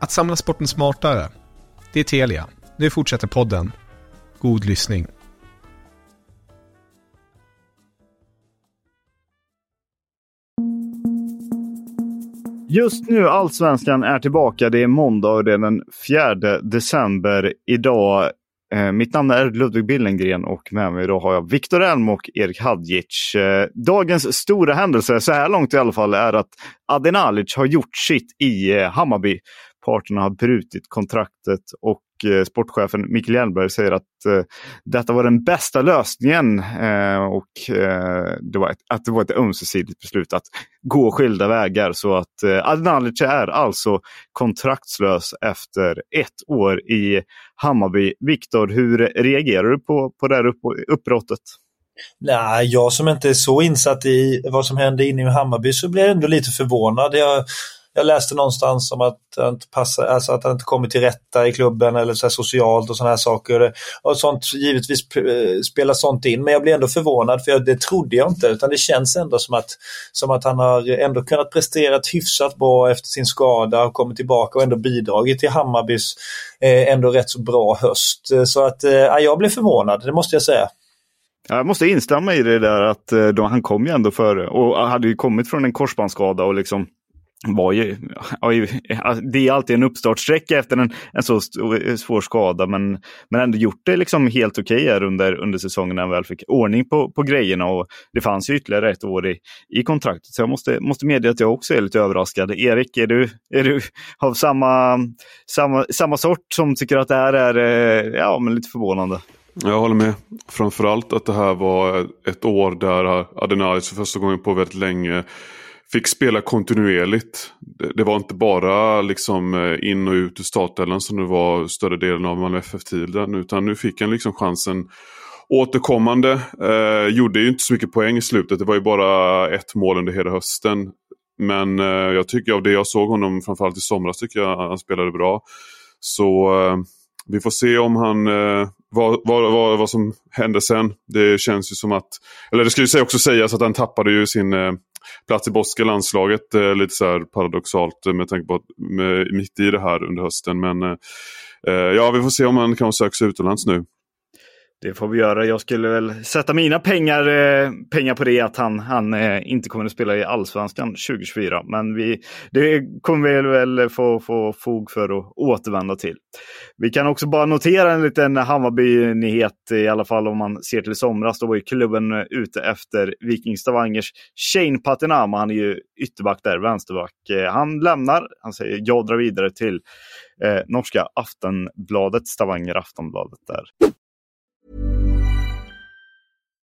Att samla sporten smartare. Det är Telia. Nu fortsätter podden. God lyssning. Just nu Allsvenskan är tillbaka. Det är måndag och det är den 4 december idag. Eh, mitt namn är Ludvig Billengren och med mig idag har jag Viktor Elm och Erik Hadjic. Eh, dagens stora händelse, så här långt i alla fall, är att Adenalic har gjort sitt i eh, Hammarby parterna har brutit kontraktet och eh, sportchefen Mikael Hjelmberg säger att eh, detta var den bästa lösningen eh, och eh, det var ett, att det var ett ömsesidigt beslut att gå skilda vägar. Så att eh, Adnalic är alltså kontraktslös efter ett år i Hammarby. Viktor, hur reagerar du på, på det här upp, uppbrottet? Nej, jag som inte är så insatt i vad som hände inne i Hammarby så blir jag ändå lite förvånad. Jag jag läste någonstans om att han inte passar, alltså att han inte kommer till rätta i klubben eller så socialt och sådana här saker. Och sånt, givetvis eh, spelar sånt in, men jag blir ändå förvånad för det trodde jag inte. Utan det känns ändå som att, som att han har ändå kunnat prestera hyfsat bra efter sin skada och kommit tillbaka och ändå bidragit till Hammarbys eh, ändå rätt så bra höst. Så att eh, jag blev förvånad, det måste jag säga. Jag måste instämma i det där att eh, då, han kom ju ändå före och hade ju kommit från en korsbandsskada och liksom var ju, alltså, det är alltid en uppstartsträcka efter en, en så svår skada, men, men ändå gjort det liksom helt okej okay här under, under säsongen när han väl fick ordning på, på grejerna. Och det fanns ju ytterligare ett år i, i kontraktet, så jag måste, måste medge att jag också är lite överraskad. Erik, är du, är du av samma, samma, samma sort som tycker att det här är eh, ja, men lite förvånande? Jag håller med. Framförallt att det här var ett år där Adenais för första gången på väldigt länge fick spela kontinuerligt. Det, det, var inte bara liksom eh, in och ut ur startelvan som det var större delen av Malmö FF-tiden. Utan nu fick han liksom chansen återkommande. Eh, gjorde ju inte så mycket poäng i slutet. Det var ju bara ett mål under hela hösten. Men eh, jag tycker av det jag såg honom framförallt i somras tycker jag han spelade bra. Så eh, vi får se om han eh, vad, vad, vad, vad som hände sen. Det känns ju som att, eller det ska ju också sägas att han tappade ju sin eh, plats i Boska landslaget. Eh, lite så här paradoxalt eh, med tanke på att med, mitt i det här under hösten. Men eh, eh ja, vi får se om han kan söka sig utomlands nu. Det får vi göra. Jag skulle väl sätta mina pengar, eh, pengar på det att han, han eh, inte kommer att spela i allsvenskan 2024. Men vi, det kommer vi väl få, få fog för att återvända till. Vi kan också bara notera en liten Hammarby-nyhet i alla fall om man ser till somras. Då var ju klubben ute efter Viking Stavangers Shane Patinama. Han är ju ytterback där, vänsterback. Eh, han lämnar. Han säger jag drar vidare till eh, norska Aftonbladet, Stavanger Aftonbladet där.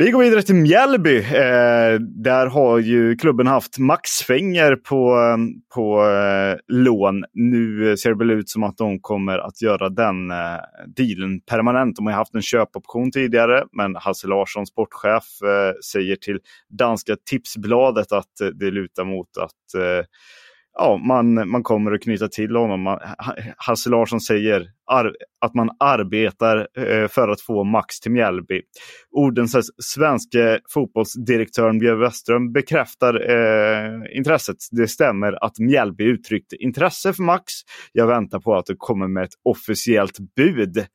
Vi går vidare till Mjällby. Eh, där har ju klubben haft Max Fenger på, eh, på eh, lån. Nu ser det väl ut som att de kommer att göra den eh, dealen permanent. De har haft en köpoption tidigare, men Hasse Larsson, sportchef, eh, säger till danska Tipsbladet att det lutar mot att eh, ja, man, man kommer att knyta till honom. Hasse Larsson säger att man arbetar eh, för att få Max till Mjällby. Ordens svenske fotbollsdirektören Björn Westström bekräftar eh, intresset. Det stämmer att Mjällby uttryckte intresse för Max. Jag väntar på att det kommer med ett officiellt bud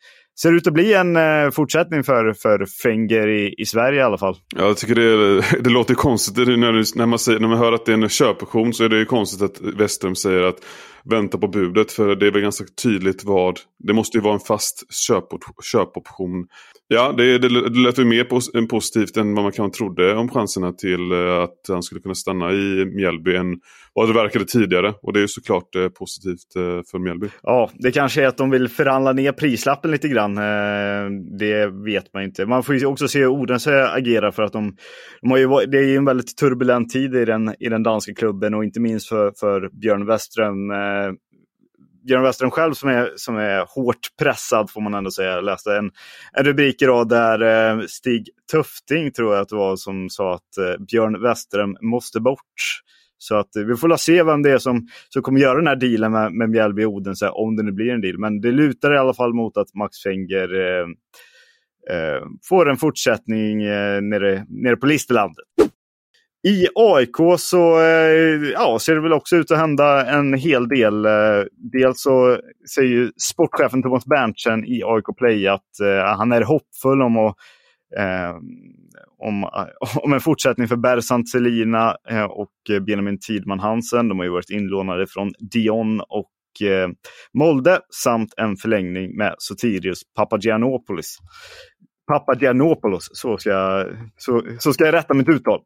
ser ut att bli en eh, fortsättning för, för Fenger i, i Sverige i alla fall. Ja, jag tycker det, det låter konstigt när, när, man säger, när man hör att det är en köpoption så är det konstigt att Westrum säger att vänta på budet. För det är väl ganska tydligt vad, det måste ju vara en fast köpop, köpoption. Ja, det, det, det lät ju mer pos, positivt än vad man kanske trodde om chanserna till eh, att han skulle kunna stanna i Mjällby än vad det verkade tidigare. Och det är ju såklart eh, positivt eh, för Mjällby. Ja, det kanske är att de vill förhandla ner prislappen lite grann. Eh, det vet man inte. Man får ju också se hur Odense agerar för att de, de har ju, det är ju en väldigt turbulent tid i den, i den danska klubben och inte minst för, för Björn Westström eh, Eh, Björn Westerholm själv som är, som är hårt pressad får man ändå säga. Jag läste en, en rubrik idag där eh, Stig Tufting tror jag att det var som sa att eh, Björn Westerholm måste bort. Så att eh, vi får se vem det är som, som kommer göra den här dealen med, med Mjällby Odense, om det nu blir en deal. Men det lutar i alla fall mot att Max Fenger eh, eh, får en fortsättning eh, nere, nere på Listerlandet. I AIK så eh, ja, ser det väl också ut att hända en hel del. Eh, dels så säger sportchefen Thomas Berntsen i AIK Play att eh, han är hoppfull om, att, eh, om, om en fortsättning för Bersant Selina och Benjamin Tidman Hansen. De har ju varit inlånade från Dion och Molde samt en förlängning med Sotirius Papagiannopoulos. Papagiannopoulos, så ska, jag, så, så ska jag rätta mitt uttal.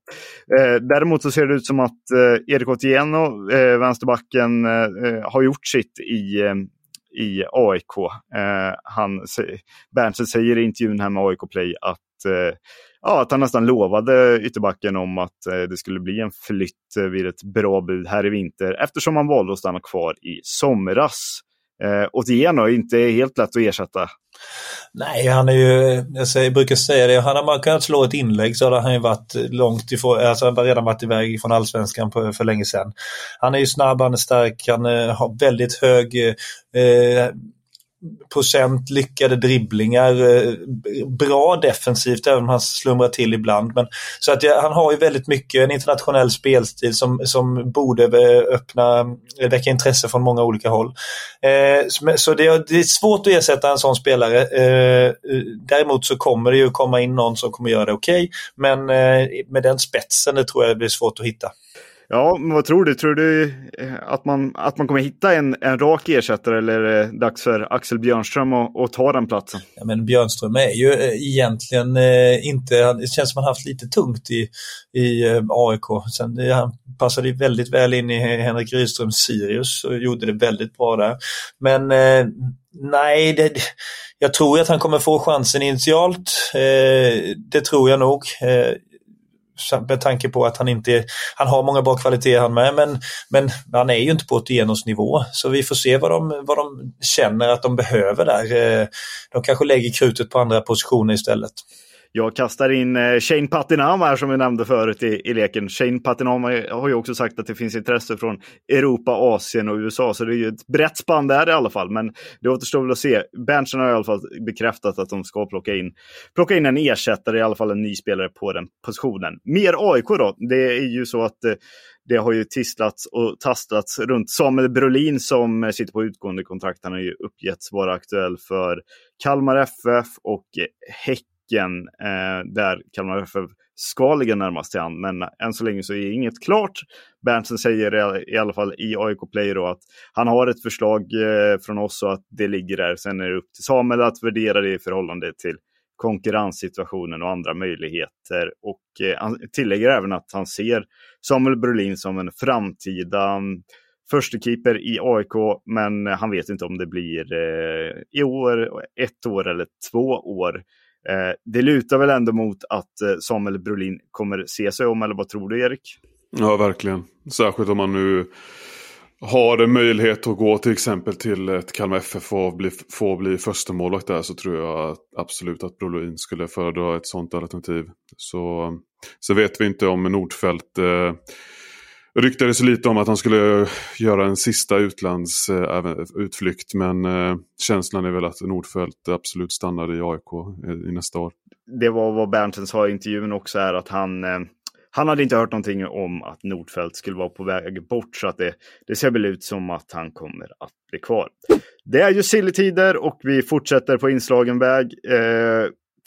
Eh, däremot så ser det ut som att eh, Erik Otieno, eh, vänsterbacken, eh, eh har gjort sitt i, eh, i AIK. Eh, han, Berntsen säger i intervjun här med AIK Play att, eh, ja, att han nästan lovade ytterbacken om att eh, det skulle bli en flytt eh, vid ett bra bud här i vinter eftersom han valde att stanna kvar i somras. Eh, återigen och inte helt lätt att ersätta. Nej, han är ju, jag säger, brukar säga det, hade man kunnat slå ett inlägg så hade han ju varit långt ifrån, alltså han har redan varit iväg från allsvenskan på, för länge sedan. Han är ju snabb, han är stark, han eh, har väldigt hög eh, procent lyckade dribblingar. Eh, bra defensivt även om han slumrar till ibland. Men, så att jag, han har ju väldigt mycket en internationell spelstil som, som borde eh, öppna, eh, väcka intresse från många olika håll. Eh, så det, det, är svårt att ersätta en sån spelare. Eh, däremot så kommer det ju komma in någon som kommer göra det okej. Okay, men eh, med den spetsen det tror jag det blir svårt att hitta. Ja, men vad tror du? Tror du eh, att man, att man kommer hitta en, en rak ersättare eller är det dags för Axel Björnström att, att ta den platsen? Ja, men Björnström är ju eh, egentligen inte, det känns som han haft lite tungt i, i AIK. Sen, han passade väldigt väl in i Henrik Rydströms Sirius och gjorde det väldigt bra där. Men nej, det, jag tror att han kommer få chansen initialt. det tror jag nog med tanke på att han inte han har många bra kvaliteter han med men, men han är ju inte på ett genomsnivå så vi får se vad de, vad de känner att de behöver där. Eh, de kanske lägger krutet på andra positioner istället. Jag kastar in eh, Shane Patinama här som vi nämnde förut i, i leken. Shane Patinama har ju också sagt att det finns intresse från Europa, Asien och USA. Så det är ju ett brett spann där i alla fall. Men det återstår väl att se. Berntsen har i alla fall bekräftat att de ska plocka in, plocka in en ersättare, i alla fall en ny spelare på den positionen. Mer AIK då. Det är ju så att eh, det har ju tisslats och tastats runt Samuel Brolin som sitter på utgående kontrakt. Han har ju uppgetts vara aktuell för Kalmar FF och Häcken. Häcken eh, där Kalmar FF ska ligga närmast till hand. Men än så länge så är inget klart. Berntsen säger i alla fall i AIK Play då att han har ett förslag eh, från oss och att det ligger där. Sen är det upp till Samuel att värdera det i förhållande till konkurrenssituationen och andra möjligheter. Och eh, han tillägger även att han ser Samuel Brolin som en framtida förstekeeper första keeper i AIK, men han vet inte om det blir eh, i år, ett år eller två år. Eh, det lutar väl ändå mot att eh, Samuel Brolin kommer se sig om, eller vad tror du Erik? Ja, verkligen. Särskilt om man nu har en möjlighet att gå till exempel till ett Kalmar FF och bli, få bli förstemålvakt där så tror jag absolut att Brolin skulle föredra ett sånt alternativ. Så, eh, så vet vi inte om Nordfeldt eh, ryktades lite om att han skulle göra en sista utlandsutflykt eh, men eh, känslan är väl att Nordfeldt absolut stannar i AIK i, eh, i nästa år. Det var vad Berntsen sa i intervjun också, är att han han hade inte hört någonting om att Nordfeldt skulle vara på väg bort så att det, det ser väl ut som att han kommer att bli kvar. Det är ju silletider och vi fortsätter på inslagen väg.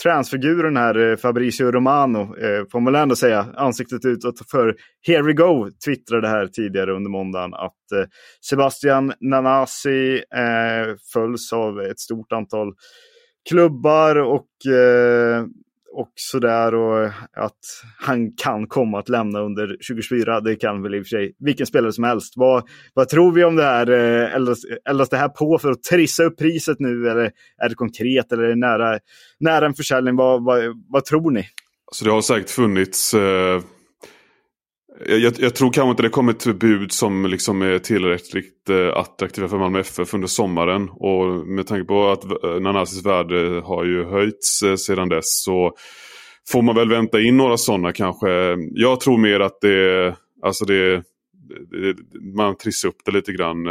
Transfiguren här, eh, Fabricio Romano, eh, får man ändå säga, ansiktet utåt för Here We Go, twittrade här tidigare under måndagen att eh, Sebastian Nanasi följs av ett stort antal klubbar och eh, och sådär och att han kan komma att lämna under 2024. Det kan väl i och för sig vilken spelare som helst. Vad, vad tror vi om det här? Eh, eldas, eldas det här på för att trissa upp priset nu eller är det konkret eller är det nära, nära en försäljning? Vad, vad, vad tror ni? Så det har säkert funnits eh jag, jag, tror kanske inte det kommer ett bud som liksom är tillräckligt eh, attraktiva för Malmö FF under sommaren. Och med tanke på att eh, Nanasis värde har ju höjts eh, sedan dess så får man väl vänta in några sådana kanske. Jag tror mer att det, alltså det, det man trissar upp det lite grann.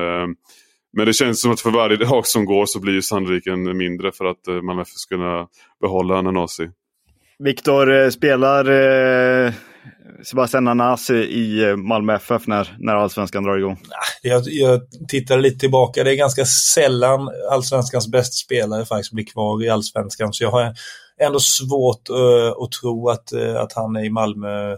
Men det känns som att för varje dag som går så blir ju sannolikheten mindre för att Malmö FF ska kunna behålla Nanasi. Viktor, spelar Sebastian Nanasi i eh, Malmö FF när, när allsvenskan drar igång? Jag, jag tittar lite tillbaka. Det är ganska sällan allsvenskans bästa spelare faktiskt blir kvar i allsvenskan. Så jag har ändå svårt uh, att tro att, uh, att han är i Malmö uh,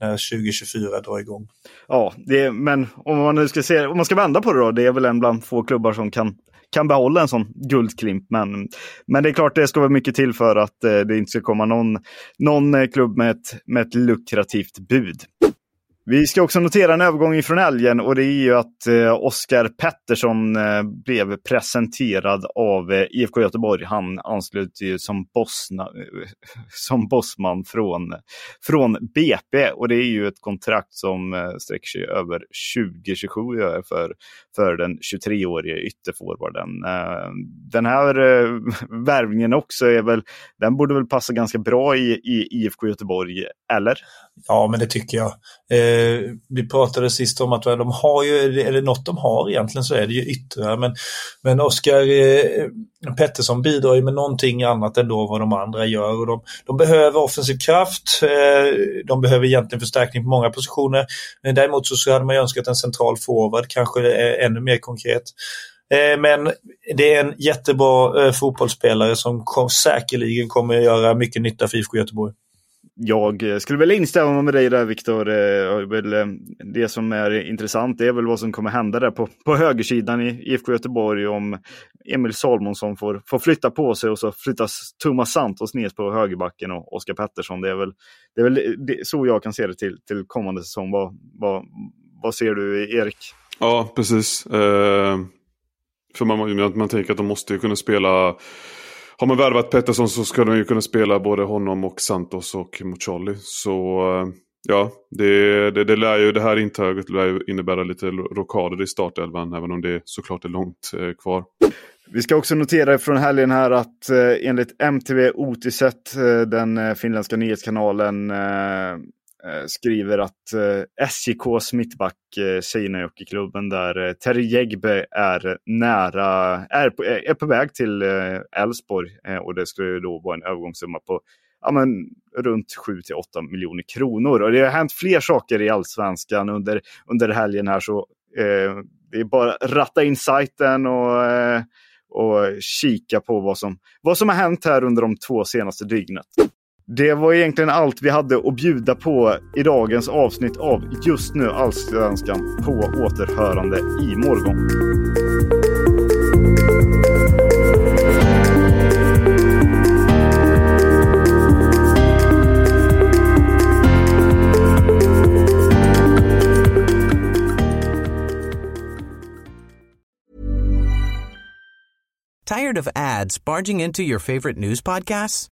när 2024 drar igång. Ja, det, men om man nu ska se, om man ska vända på det då, det är väl en bland få klubbar som kan kan behålla en sån guldklimp. Men, men det är klart, det ska vara mycket till för att eh, det inte ska komma någon, någon eh, klubb med ett, med ett lukrativt bud. Vi ska också notera en övergång från älgen och det är ju att eh, Oskar Pettersson eh, blev presenterad av eh, IFK Göteborg. Han anslöt ju som, bossna, eh, som bossman från, från BP och det är ju ett kontrakt som eh, sträcker sig över 2027 för, för den 23-årige ytterforwarden. Eh, den här eh, värvningen också är väl, den borde väl passa ganska bra i, i IFK Göteborg, eller? Ja, men det tycker jag. Eh, vi pratade sist om att de har ju, eller något de har egentligen så är det ju yttrar. Men, men Oskar eh, Pettersson bidrar ju med någonting annat än då vad de andra gör. Och de, de behöver offensiv kraft. Eh, de behöver egentligen förstärkning på många positioner. Men däremot så, så hade man ju önskat en central forward, kanske är ännu mer konkret. Eh, men det är en jättebra eh, fotbollsspelare som kom, säkerligen kommer att göra mycket nytta för IFK Göteborg jag eh, skulle väl instämma med dig där Viktor. Eh, eh, det som är intressant är väl vad som kommer hända där på, på högersidan i IFK Göteborg om Emil Salmonsson får, får flytta på sig och så flyttas Thomas Santos ner på högerbacken och Oskar Pettersson. Det är väl, det är väl det, så jag kan se det till, till kommande säsong. Vad, vad, vad ser du Erik? Ja, precis. Eh, för man, man tänker att de måste ju kunna spela har man värvat Pettersson så ska de ju kunna spela både honom och Santos och Mucolli. Så eh, ja, det, det, det, lär ju, det här intaget lär ju innebära lite rockader i startelvan även om det såklart är långt eh, kvar. Vi ska också notera från helgen här att eh, enligt MTV Otiset, eh, den eh, finländska nyhetskanalen, Eh, Eh, skriver att eh, SJKs mittback, eh, i klubben där, eh, Terry Jägbe är nära, är på, eh, är på väg till eh, Elfsborg eh, och det skulle då vara en övergångssumma på ja, men, runt 7-8 miljoner kronor. Och det har hänt fler saker i allsvenskan under, under helgen här så eh, det är bara att ratta in sajten och, eh, och kika på vad som, vad som har hänt här under de två senaste dygnet. Det var egentligen allt vi hade att bjuda på i dagens avsnitt av Just nu Allsvenskan på återhörande i morgon. Tired of ads barging into your favorite news podcasts?